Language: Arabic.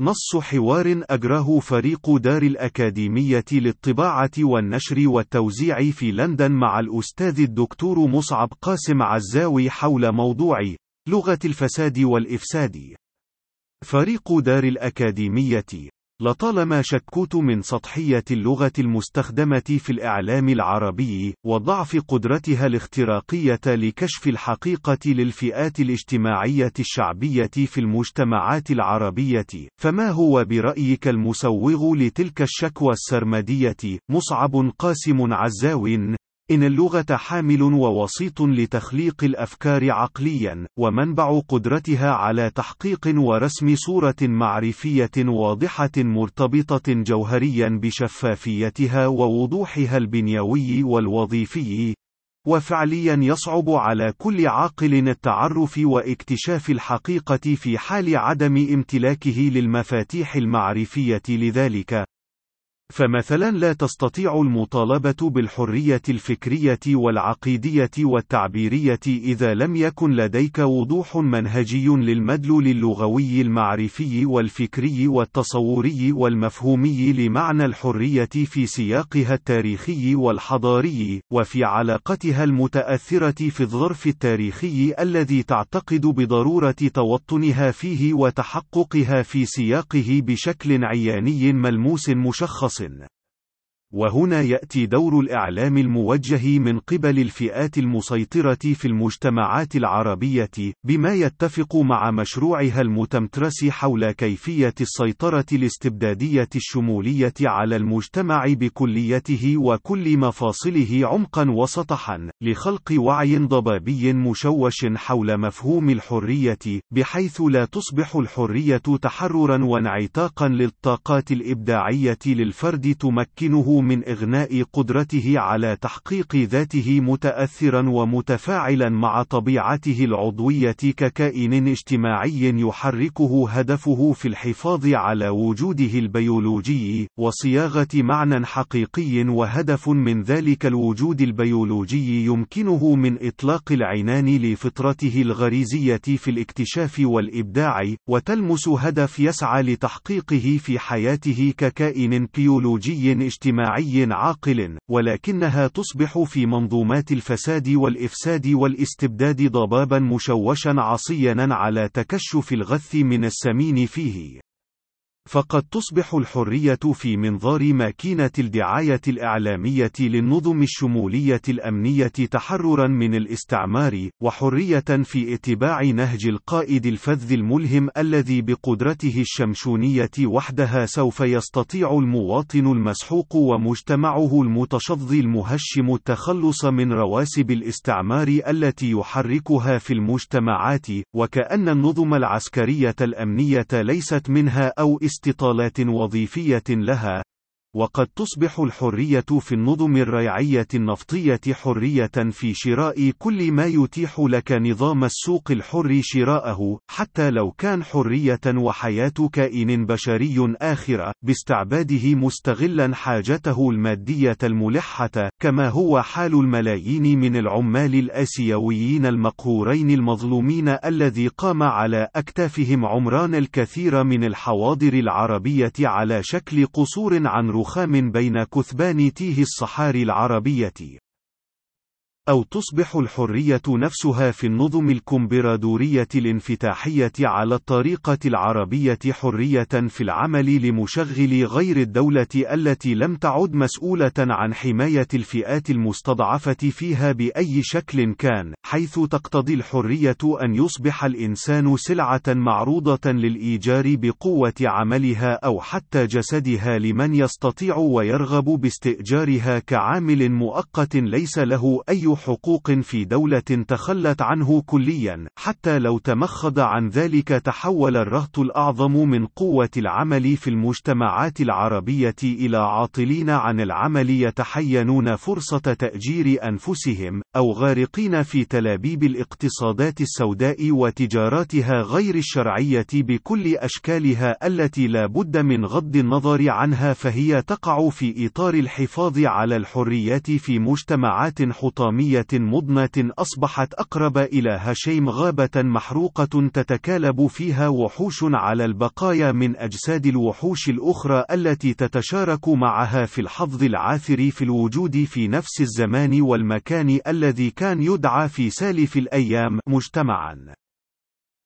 نص حوار أجراه فريق دار الأكاديمية للطباعة والنشر والتوزيع في لندن مع الأستاذ الدكتور مصعب قاسم عزاوي حول موضوع لغة الفساد والإفساد. فريق دار الأكاديمية لطالما شكوت من سطحية اللغة المستخدمة في الإعلام العربي، وضعف قدرتها الاختراقية لكشف الحقيقة للفئات الاجتماعية الشعبية في المجتمعات العربية، فما هو برأيك المسوغ لتلك الشكوى السرمدية؟ مصعب قاسم عزاو إن اللغة حامل ووسيط لتخليق الأفكار عقليا، ومنبع قدرتها على تحقيق ورسم صورة معرفية واضحة مرتبطة جوهريا بشفافيتها ووضوحها البنيوي والوظيفي، وفعليا يصعب على كل عاقل التعرف واكتشاف الحقيقة في حال عدم امتلاكه للمفاتيح المعرفية لذلك. فمثلا لا تستطيع المطالبة بالحرية الفكرية والعقيدية والتعبيرية إذا لم يكن لديك وضوح منهجي للمدلول اللغوي المعرفي والفكري والتصوري والمفهومي لمعنى الحرية في سياقها التاريخي والحضاري، وفي علاقتها المتأثرة في الظرف التاريخي الذي تعتقد بضرورة توطنها فيه وتحققها في سياقه بشكل عياني ملموس مشخص. Nelson وهنا يأتي دور الإعلام الموجه من قبل الفئات المسيطرة في المجتمعات العربية، بما يتفق مع مشروعها المتمترس حول كيفية السيطرة الاستبدادية الشمولية على المجتمع بكليته وكل مفاصله عمقا وسطحا، لخلق وعي ضبابي مشوش حول مفهوم الحرية، بحيث لا تصبح الحرية تحررا وانعتاقا للطاقات الإبداعية للفرد تمكنه من إغناء قدرته على تحقيق ذاته متأثرا ومتفاعلا مع طبيعته العضوية ككائن اجتماعي يحركه هدفه في الحفاظ على وجوده البيولوجي، وصياغة معنى حقيقي وهدف من ذلك الوجود البيولوجي يمكنه من إطلاق العنان لفطرته الغريزية في الاكتشاف والإبداع، وتلمس هدف يسعى لتحقيقه في حياته ككائن بيولوجي اجتماعي. اجتماعي عاقل، ولكنها تصبح في منظومات الفساد والإفساد والاستبداد ضبابا مشوشا عصيا على تكشف الغث من السمين فيه. فقد تصبح الحرية في منظار ماكينة الدعاية الإعلامية للنظم الشمولية الأمنية تحررا من الاستعمار، وحرية في اتباع نهج القائد الفذ الملهم الذي بقدرته الشمشونية وحدها سوف يستطيع المواطن المسحوق ومجتمعه المتشظي المهشم التخلص من رواسب الاستعمار التي يحركها في المجتمعات، وكأن النظم العسكرية الأمنية ليست منها أو استطالات وظيفية لها. وقد تصبح الحرية في النظم الريعية النفطية حرية في شراء كل ما يتيح لك نظام السوق الحر شراءه، حتى لو كان حرية وحياة كائن بشري آخرة، باستعباده مستغلا حاجته المادية الملحة، كما هو حال الملايين من العمال الآسيويين المقهورين المظلومين الذي قام على أكتافهم عمران الكثير من الحواضر العربية على شكل قصور عن رخام بين كثبان تيه الصحاري العربية. أو تصبح الحرية نفسها في النظم الكمبرادورية الانفتاحية على الطريقة العربية حرية في العمل لمشغل غير الدولة التي لم تعد مسؤولة عن حماية الفئات المستضعفة فيها بأي شكل كان، حيث تقتضي الحرية أن يصبح الإنسان سلعة معروضة للإيجار بقوة عملها أو حتى جسدها لمن يستطيع ويرغب باستئجارها كعامل مؤقت ليس له أي حقوق في دولة تخلت عنه كليا، حتى لو تمخض عن ذلك تحول الرهط الأعظم من قوة العمل في المجتمعات العربية إلى عاطلين عن العمل يتحينون فرصة تأجير أنفسهم، أو غارقين في تلابيب الاقتصادات السوداء وتجاراتها غير الشرعية بكل أشكالها التي لا بد من غض النظر عنها فهي تقع في إطار الحفاظ على الحريات في مجتمعات حطامية أكاديمية مضنة أصبحت أقرب إلى هشيم غابة محروقة تتكالب فيها وحوش على البقايا من أجساد الوحوش الأخرى التي تتشارك معها في الحظ العاثر في الوجود في نفس الزمان والمكان الذي كان يدعى في سالف الأيام مجتمعا.